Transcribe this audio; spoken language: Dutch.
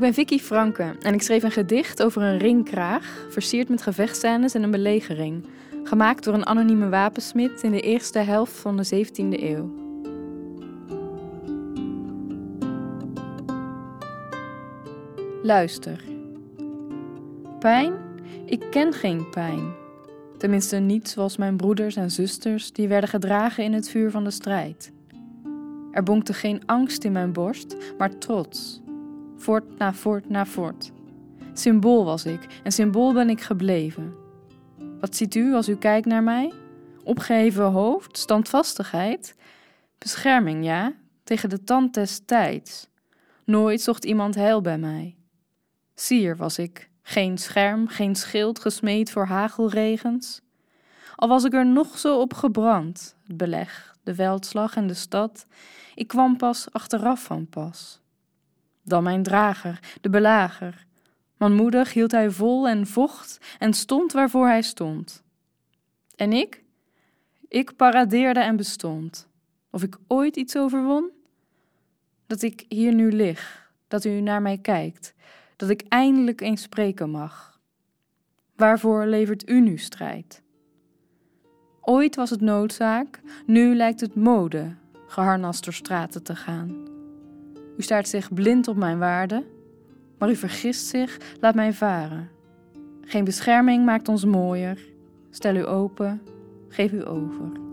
ben Vicky Franke en ik schreef een gedicht over een ringkraag, versierd met gevechtscènes en een belegering, gemaakt door een anonieme wapensmid in de eerste helft van de 17e eeuw. Luister. Pijn? Ik ken geen pijn. Tenminste niet zoals mijn broeders en zusters die werden gedragen in het vuur van de strijd. Er bonkte geen angst in mijn borst, maar trots voort na voort na voort. Symbool was ik en symbool ben ik gebleven. Wat ziet u als u kijkt naar mij? Opgeheven hoofd, standvastigheid, bescherming, ja, tegen de tand des tijds. Nooit zocht iemand heil bij mij. Sier was ik, geen scherm, geen schild gesmeed voor hagelregens. Al was ik er nog zo op gebrand, het beleg, de veldslag en de stad, ik kwam pas achteraf van pas dan mijn drager, de belager. Manmoedig hield hij vol en vocht en stond waarvoor hij stond. En ik? Ik paradeerde en bestond. Of ik ooit iets overwon? Dat ik hier nu lig, dat u naar mij kijkt, dat ik eindelijk eens spreken mag. Waarvoor levert u nu strijd? Ooit was het noodzaak, nu lijkt het mode geharnast door straten te gaan. U staart zich blind op mijn waarde, maar u vergist zich, laat mij varen. Geen bescherming maakt ons mooier. Stel u open, geef u over.